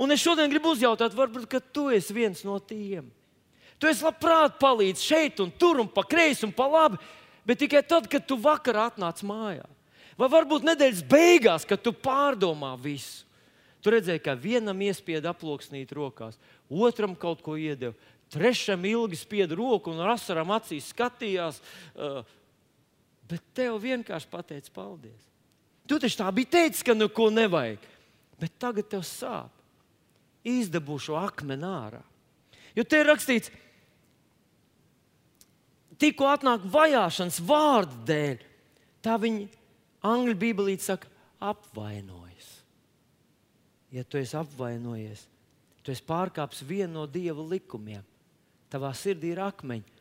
Un es šodien gribu uzjautāt, varbūt tu esi viens no tiem. Tu esi labprāt palīdz šeit, un tur, un pa kreisi, un pa labi, bet tikai tad, kad tu vakarā atnāc mājā. Vai varbūt nedēļas beigās, kad tu pārdomā visu. Tu redzēji, ka vienam iespieda aploksnīt rokās, otram kaut ko iedeva, trešam ilgi spieda roku un ar asarām acīs skatījās. Uh, bet tev vienkārši pateica paldies. Tu taču tā biji teicis, ka neko nevajag, bet tagad tev sāp. Izdabū šo akmeni ārā. Jo te ir rakstīts, tikko atnāk vajāšanas vārdu dēļ, tā viņa angļu bībelīte saka, apvainojas. Ja tu esi apvainojies, tu esi pārkāpis vienu no dieva likumiem. Tavā sirdī ir akmeņi.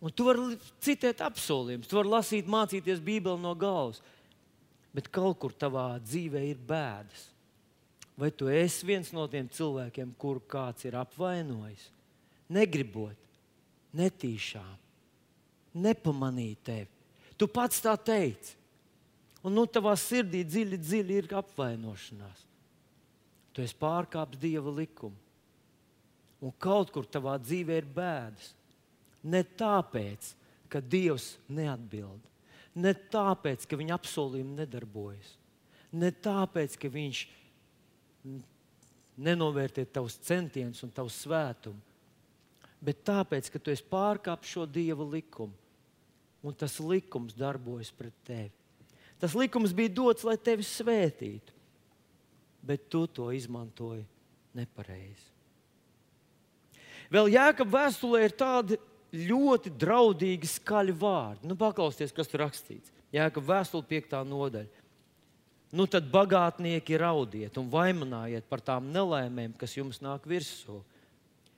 Un tu vari citēt apsolījumus, tu vari lasīt, mācīties Bībeli no galvas. Bet kaut kur tavā dzīvē ir bēdas. Vai tu esi viens no tiem cilvēkiem, kuru kāds ir apvainojis, negribot, netīšām, nepamanīt tevi? Tu pats tā teici. Un nu tavā sirdī dziļi, dziļi ir apvainošanās. Tu esi pārkāpis dieva likumu. Un kaut kur tavā dzīvē ir bēdas. Ne tāpēc, ka Dievs neatbild, ne tāpēc, ka viņa apsolījumi nedarbojas, ne tāpēc, ka viņš nenovērtē tavus centienus un tavu svētumu, bet tāpēc, ka tu esi pārkāpis šo Dieva likumu, un tas likums darbojas pret tevi. Tas likums bija dots, lai tevi svētītu, bet tu to izmantoji nepareizi. Vēl Jēkabā vēstulē ir tādi ļoti draudīgi, skaļi vārdi. Nu, paklausieties, kas tur rakstīts. Jēkabā vēstule 5. nodaļa. Nu, tad bagātnieki raudiet un vainojiet par tām nelaimēm, kas jums nāk virsū.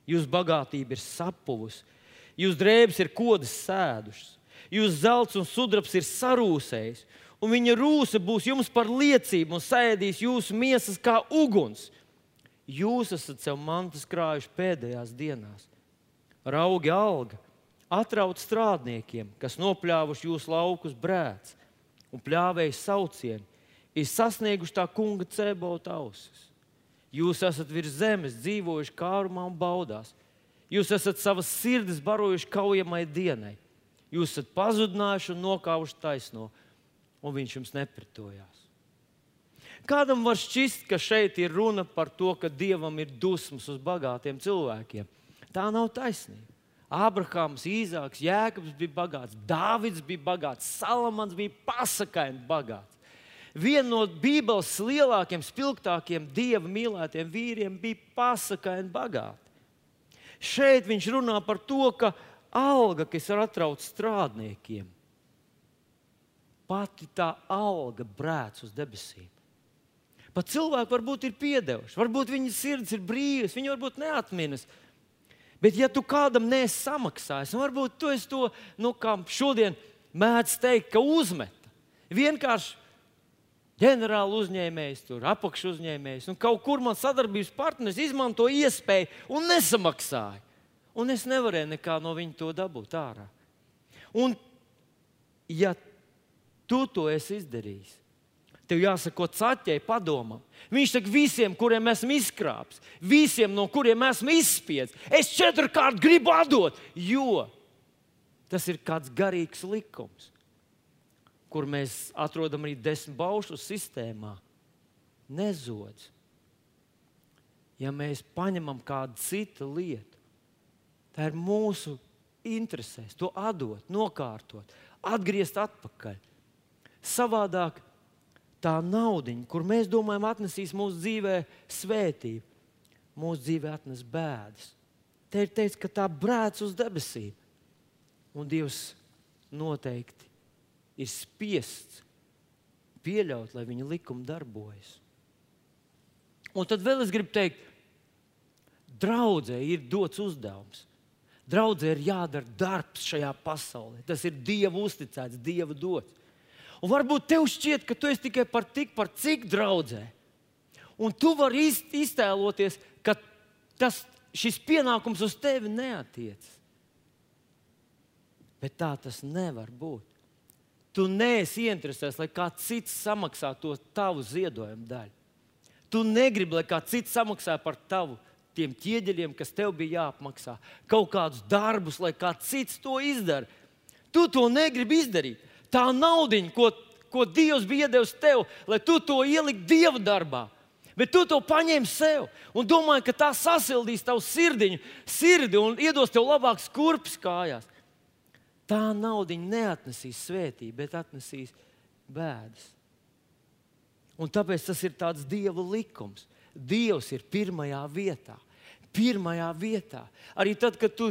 Jūsu bagātība ir sapuvusi, jūsu drēbes ir kodas sēdušas, jūsu zelts un sudrabs ir sarūsējis, un viņa rūsa būs jums par liecību un sēdīs jūsu miesas kā uguns. Jūs esat sev mantas krājuši pēdējās dienās. Raugi alga, atraut strādniekiem, kas nopļāvuši jūsu laukus brēc un pļāvēja saucienu, ir sasnieguši tā kunga cebota ausis. Jūs esat virs zemes dzīvojuši kārumā un baudās. Jūs esat savas sirdis barojuši kaujamai dienai. Jūs esat pazudinājuši un nokāvuši taisno un viņš jums nepretojās. Kādam var šķist, ka šeit ir runa par to, ka dievam ir dusmas uz bagātiem cilvēkiem. Tā nav taisnība. Abrahams, Īzāks, Jēkabs bija bagāts, Dāvids bija bagāts, Salamans bija pasakaini bagāts. Viena no Bībeles lielākajiem, spilgtākajiem dieva mīlētiem vīriem bija pasakaini bagāti. Šeit viņš runā par to, ka alga, kas ir atrauta strādniekiem, pati tā alga brēc uz debesīm. Pat cilvēki varbūt ir piedevuši, varbūt viņas sirds ir brīvas, viņi varbūt neatminas. Bet, ja tu kādam nesi samaksājis, varbūt tu to, nu, kā šodien mēdz teikt, ka uzmeta. Vienkārši ģenerāla uzņēmējs, tur apakšu uzņēmējs, un kaut kur man sadarbības partneris izmanto iespēju un nesamaksāja. Un es nevarēju nekā no viņa to dabūt ārā. Un, ja Tu to esi izdarījis. Tev jāsako caķei padomam. Viņš saka, visiem, kuriem esmu izkrāpis, visiem, no kuriem esmu izspiedis, es četrkārt gribu atdot, jo tas ir kāds garīgs likums, kur mēs atrodam arī desmit baušu sistēmā. Nezodz. Ja mēs paņemam kādu citu lietu, tā ir mūsu interesēs, to atdot, nokārtot, atgriezt atpakaļ. Savādāk tā nauda, kur mēs domājam, atnesīs mūsu dzīvē svētību, mūsu dzīvē atnes bēdas. Te ir teikts, ka tā brēc uz debesīm. Un Dievs noteikti ir spiests pieļaut, lai viņa likuma darbojas. Un tad vēl es gribu teikt, draudzē ir dots uzdevums. Draudzē ir jādara darbs šajā pasaulē. Tas ir Dieva uzticēts, Dieva dots. Un varbūt tev šķiet, ka tu esi tikai par tik, par cik draudzē. Un tu vari iztēloties, ka tas, šis pienākums uz tevi neatiecas. Bet tā tas nevar būt. Tu neesi interesēts, lai kāds cits samaksā to tavu ziedojumu daļu. Tu negribi, lai kāds cits samaksā par tavu tiem ķieģeļiem, kas tev bija jāapmaksā, kaut kādus darbus, lai kāds cits to izdara. Tu to negribi izdarīt tā naudiņa, ko, ko Dievs bija devis tev, lai tu to ieliktu Dieva darbā. Bet tu to paņēmi sev un domāji, ka tā sasildīs tavu sirdiņu, sirdi un iedos tev labāks kurpes kājās. Tā naudiņa neatnesīs svētību, bet atnesīs bēdas. Un tāpēc tas ir tāds dieva likums. Dievs ir pirmajā vietā. pirmajā vietā. Arī tad, kad tu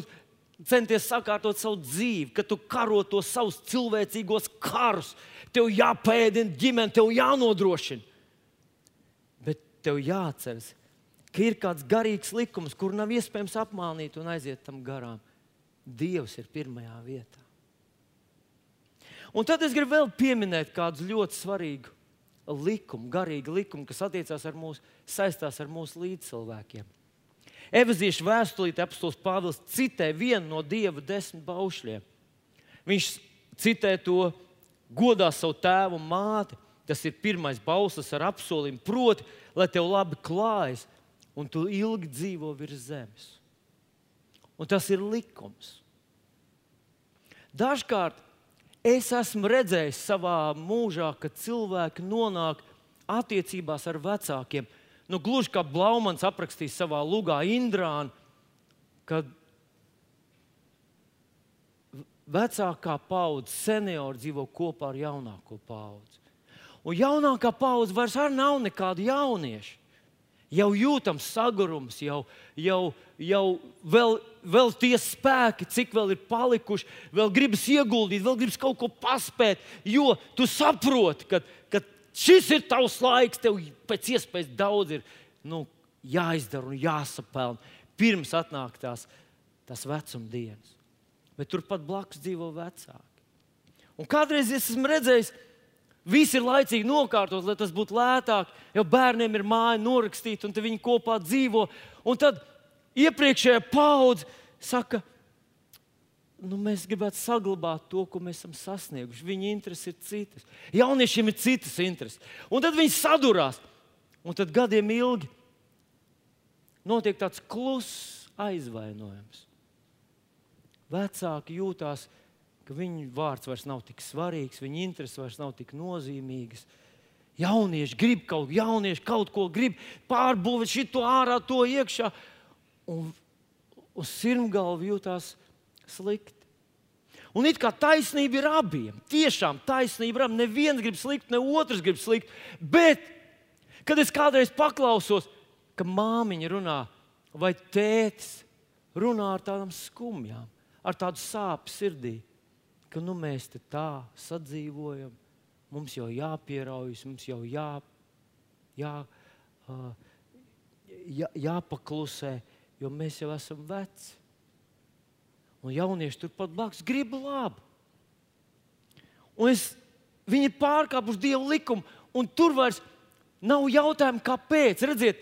centies sakārtot savu dzīvi, kad tu karo tos savus cilvēcīgos karus, tev jāpēdina ģimene, tev jānodrošina. Bet tev jāatceras, ka ir kāds garīgs likums, kur nav iespējams apmānīt un aiziet tam garām. Dievs ir pirmajā vietā. Un tad es gribu vēl pieminēt kādu ļoti svarīgu likumu, garīgu likumu, kas attiecās ar mūsu, saistās ar mūsu līdzcilvēkiem. Evazīšu vēstulīte apstāsts Pāvils citē vienu no dieva desmit baušļiem. Viņš citē to godā savu tēvu un māti. Tas ir pirmais bauslis ar apsolījumu, proti, lai tev labi klājas un tu ilgi dzīvo virs zemes. Un tas ir likums. Dažkārt es esmu redzējis savā mūžā, ka cilvēki nonāk attiecībās ar vecākiem nu, gluži kā Blaumans aprakstīs savā lugā Indrānu, kad vecākā paudze, seniori dzīvo kopā ar jaunāko paudzi. Un jaunākā paudze vairs nav nekāda jaunieša. Jau jūtams sagurums, jau, jau, jau vēl, vēl tie spēki, cik vēl ir palikuši, vēl gribas ieguldīt, vēl gribas kaut ko paspēt, jo tu saproti, ka, ka šis ir tavs laiks, tev pēc iespējas daudz ir nu, jāizdara un jāsapelna pirms atnāk tās, tās vecuma dienas. Bet turpat blakus dzīvo vecāki. Un kādreiz es esmu redzējis, Visi ir laicīgi nokārtot, lai tas būtu lētāk, jo bērniem ir māja norakstīta, un viņi kopā dzīvo. Un tad iepriekšējā paudze saka, nu, mēs gribētu saglabāt to, ko mēs esam sasnieguši. Viņa intereses ir citas. Jauniešiem ir citas intereses. Un tad viņi sadurās. Un tad gadiem ilgi notiek tāds kluss aizvainojums. Vecāki jūtās, ka viņu vārds vairs nav tik svarīgs, viņa intereses vairs nav tik nozīmīgas. Jaunieši grib kaut, jaunieši kaut ko grib, pārbūvēt šo ārā, to iekšā. Un uz sirmgalva jūtās slikti. Un it kā taisnība ir abiem. Tiešām taisnība ir abiem. Neviens grib slikt, ne otrs grib slikt. Bet, kad es kādreiz paklausos, ka māmiņa runā vai tētis runā ar tādām skumjām, ar tādu sāpju sirdī, ka nu, mēs te tā sadzīvojam, mums jau jāpieraujas, mums jau jā, jā, jā, jāpaklusē, jo mēs jau esam veci. Un jaunieši turpat blakus grib labu. Un es, viņi ir pārkāpuši dievu likumu, un tur vairs nav jautājumu, kāpēc. Redziet,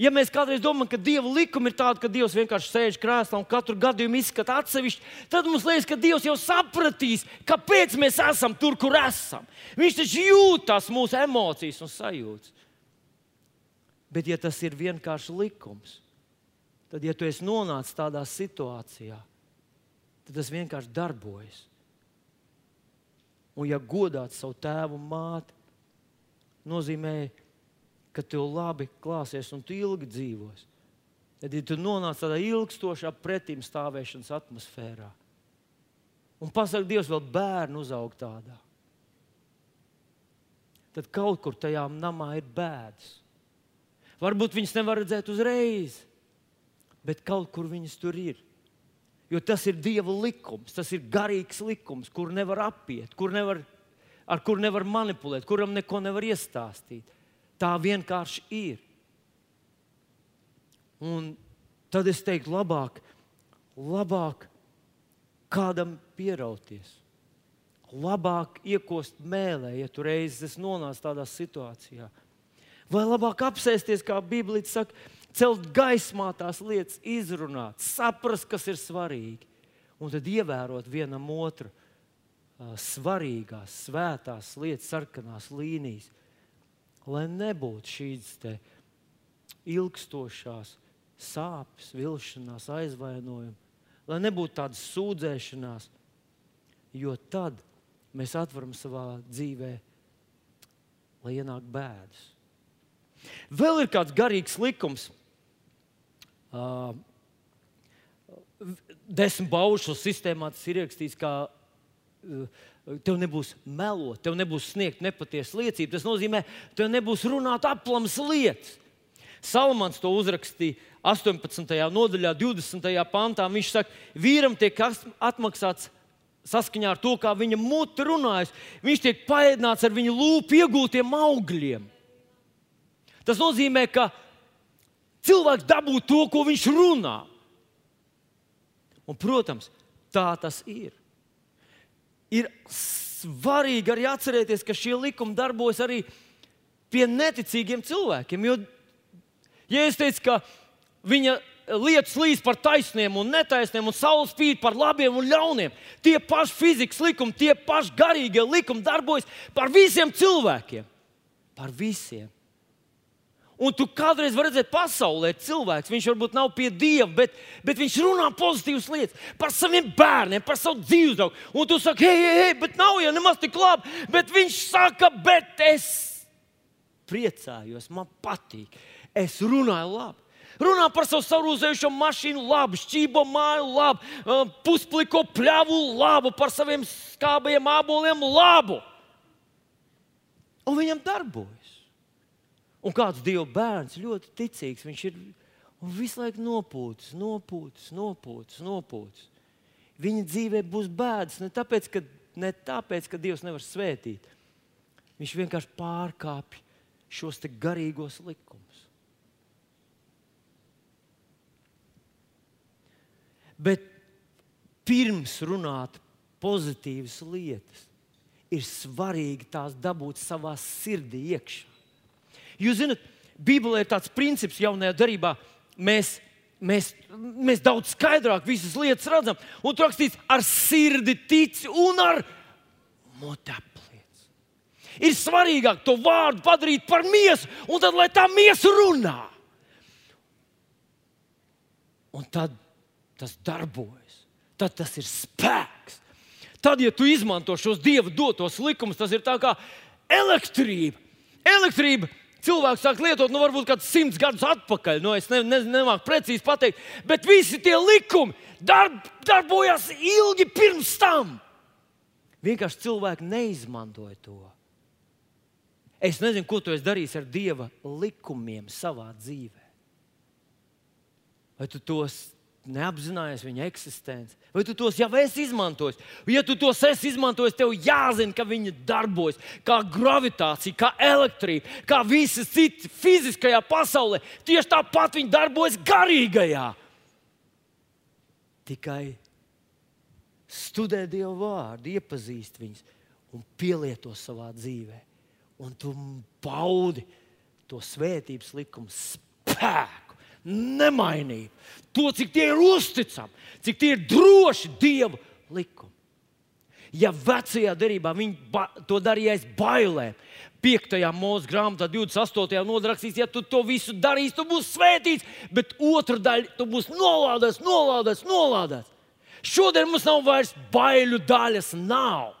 ja mēs kādreiz domājam, ka Dieva likumi ir tādi, ka Dievs vienkārši sēž krēslā un katru gadījumu izskata atsevišķi, tad mums liekas, ka Dievs jau sapratīs, kāpēc mēs esam tur, kur esam. Viņš taču jūt tās mūsu emocijas un sajūtas. Bet, ja tas ir vienkārši likums, tad, ja tu esi nonācis tādā situācijā, tad tas vienkārši darbojas. Un, ja godāt savu tēvu un māti, nozīmē, ka tev labi klāsies un tu ilgi dzīvos. Tad, ja tu nonāc tādā ilgstošā pretim stāvēšanas atmosfērā, un pasakā, Dievs, vēl bērnu uzaug tādā, tad kaut kur tajā namā ir bēdas. Varbūt viņas nevar redzēt uzreiz, bet kaut kur viņas tur ir. Jo tas ir Dieva likums, tas ir garīgs likums, kur nevar apiet, kur nevar, ar kur nevar manipulēt, kuram neko nevar iestāstīt. Tā vienkārši ir. Un tad es teiktu, labāk, labāk kādam pierauties. Labāk iekost mēlē, ja tu reizes nonāc tādā situācijā. Vai labāk apsēsties, kā Bībelē saka, celt gaismā tās lietas, izrunāt, saprast, kas ir svarīgi, un tad ievērot vienam otru svarīgās, svētās lietas, sarkanās līnijas, lai nebūtu šīs ilgstošās sāpes, vilšanās, aizvainojumi, lai nebūtu tādas sūdzēšanās, jo tad mēs atveram savā dzīvē, lai ienāk bēdas. Vēl ir kāds garīgs likums, Uh, desmit baušu sistēmā tas ir ierakstīts, ka uh, tev nebūs melot, tev nebūs sniegt nepatiesas liecības. Tas nozīmē, tev nebūs runāt aplams lietas. Salamans to uzrakstīja 18. nodaļā, 20. pantā. Viņš saka, vīram tiek atmaksāts saskaņā ar to, kā viņa mute runājas. Viņš tiek paēdināts ar viņa lūpu iegūtiem augļiem. Tas nozīmē, ka cilvēks dabū to, ko viņš runā. Un, protams, tā tas ir. Ir svarīgi arī atcerēties, ka šie likumi darbojas arī pie neticīgiem cilvēkiem. Jo, ja es teicu, ka viņa lietas līdz par taisniem un netaisniem, un saules spīd par labiem un ļauniem, tie paši fizikas likumi, tie paši garīgie likumi darbojas par visiem cilvēkiem. Par visiem. Un tu kādreiz vari redzēt, pasaulē cilvēks, viņš varbūt nav pie dieva, bet, bet viņš runā pozitīvas lietas par saviem bērniem, par savu dzīves draugu. Un tu saki, hei, hei, hei, bet nav jau nemaz tik labi. Bet viņš saka, bet es priecājos, man patīk. Es runāju labi. Runā par savu sarūzējušo mašīnu, labi, šķībo māju, labi, puspliko pļavu, labu, par saviem skābajiem aboliem, labu. Un viņam darbojas. Un kāds Dieva bērns ļoti ticīgs, viņš ir visu laiku nopūtis, nopūtis, nopūtis, nopūtis. Viņa dzīvē būs bēdas ne tāpēc, ka, ne tāpēc, ka Dievs nevar svētīt. Viņš vienkārši pārkāpj šos garīgos likumus. Bet pirms runāt pozitīvas lietas, ir svarīgi tās dabūt savā sirdī iekšā. Jūs zināt, Bībelē ir tāds princips jaunajā darbā. Mēs, mēs, mēs daudz skaidrāk visas lietas redzam. Un tur rakstīts, ar sirdi tici un ar muti apliec. Ir svarīgāk to vārdu padarīt par miesu, un tad lai tā miesa runā. Un tad tas darbojas. Tad tas ir spēks. Tad, ja tu izmanto šos dieva dotos likumus, tas ir kā elektrība. Elektrība cilvēks sāk lietot, nu, varbūt kāds simts gadus atpakaļ. Nu, es ne, ne, nemāku precīzi pateikt, bet visi tie likumi darb, darbojās ilgi pirms tam. Vienkārši cilvēki neizmantoja to. Es nezinu, ko tu darīsi ar dieva likumiem savā dzīvē. Vai tu tos neapzinājies viņa eksistenci. Vai tu tos jau esi izmantojis? Ja tu tos esi izmantojis, tev jāzina, ka viņi darbojas kā gravitācija, kā elektrība, kā visas citas fiziskajā pasaulē. Tieši tāpat viņi darbojas garīgajā. Tikai studē Dieva vārdu, iepazīst viņus un pielieto savā dzīvē. Un tu baudi to svētības likumu spēku nemainību. To, cik tie ir uzticami, cik tie ir droši Dieva likumi. Ja vecajā derībā viņi to darīja aiz bailēm, 5. mūža grāmatā, 28. nodaļā, ja tu to visu darīsi, tu būsi svētīts, bet otrā daļa, tu būsi nolādēts, nolādēts, nolādēts. Šodien mums nav vairs baiļu daļas, nav.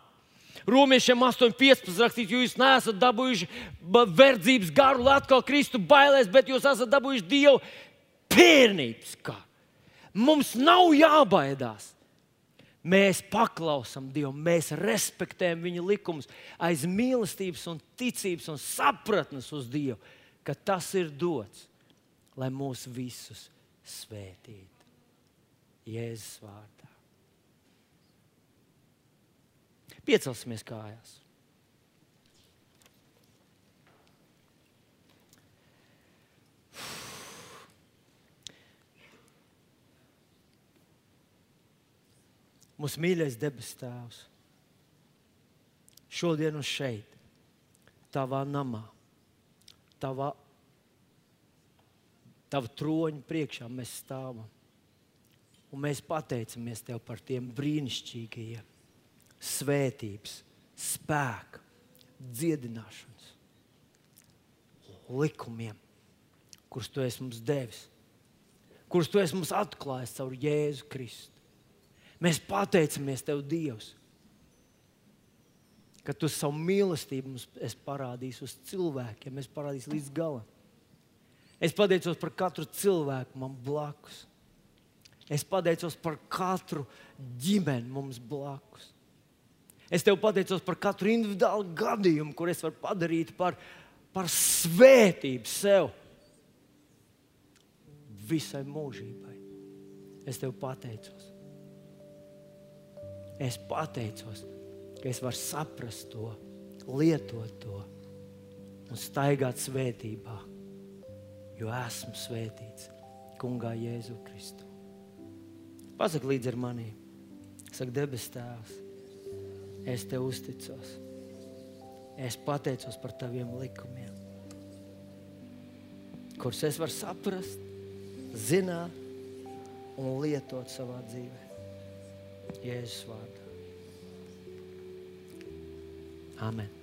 Romiešiem 8,15 rakstīts, jūs neesat dabūjuši verdzības garu, lai atkal kristu bailēs, bet jūs esat dabūjuši Dievu Pērnības kā. Mums nav jābaidās. Mēs paklausām Dievam, mēs respektējam Viņa likumus aiz mīlestības, un ticības un sapratnes uz Dievu, ka tas ir dots, lai mūs visus svētītu. Jēzus vārdā. Piecelsimies kājās. Mūsu mīļais debes Tēvs, šodien un šeit, Tavā namā, Tavā, tava troņa priekšā mēs stāvam. Un mēs pateicamies Tev par tiem brīnišķīgajiem svētības, spēka, dziedināšanas likumiem, kurus Tu esi mums devis, kurus Tu esi mums atklājis caur Jēzu Kristu. Mēs pateicamies Tev, Dievs, ka Tu savu mīlestību mums parādīsi uz cilvēkiem, es parādīšu līdz galam. Es pateicos par katru cilvēku man blakus. Es pateicos par katru ģimeni mums blakus. Es tev pateicos par katru individuālu gadījumu, kur es varu padarīt par, par svētību sev. visai mūžībai. Es tev pateicos. Es pateicos, ka es varu saprast to, lietot to un staigāt svētībā, jo esmu svētīts Kungā Jēzu Kristu. Pasaki līdzi ar mani, saka, debes Tēvs, es tev uzticos. Es pateicos par taviem likumiem, kurus es varu saprast, zināt un lietot savā dzīvē. Jēzus vārdā. Amen.